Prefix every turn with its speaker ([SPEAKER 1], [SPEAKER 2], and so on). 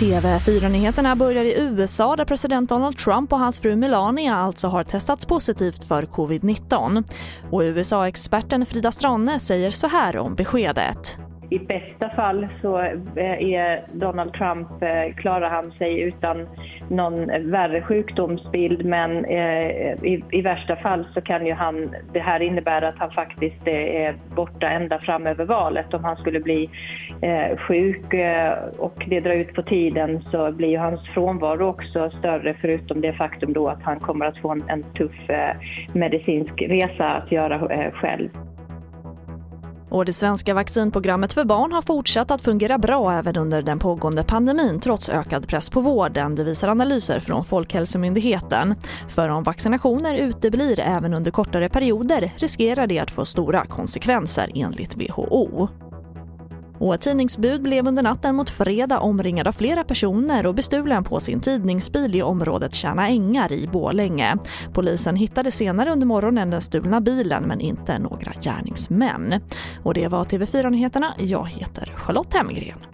[SPEAKER 1] TV4-nyheterna börjar i USA där president Donald Trump och hans fru Melania alltså har testats positivt för covid-19. Och USA-experten Frida Stranne säger så här om beskedet.
[SPEAKER 2] I bästa fall så eh, är Donald Trump, eh, klarar han sig utan någon värre sjukdomsbild men eh, i, i, värsta fall så kan ju han, det här innebära att han faktiskt är borta ända fram över valet. Om han skulle bli sjuk och det drar ut på tiden så blir ju hans frånvaro också större förutom det faktum då att han kommer att få en, en tuff medicinsk resa att göra själv.
[SPEAKER 1] Och det svenska vaccinprogrammet för barn har fortsatt att fungera bra även under den pågående pandemin trots ökad press på vården, det visar analyser från Folkhälsomyndigheten. För om vaccinationer uteblir även under kortare perioder riskerar det att få stora konsekvenser enligt WHO. Och ett tidningsbud blev under natten mot fredag omringad av flera personer och bestulen på sin tidningsbil i området Tjärna Ängar i Bålänge. Polisen hittade senare under morgonen den stulna bilen men inte några gärningsmän. Och det var TV4 Nyheterna. Jag heter Charlotte Hemgren.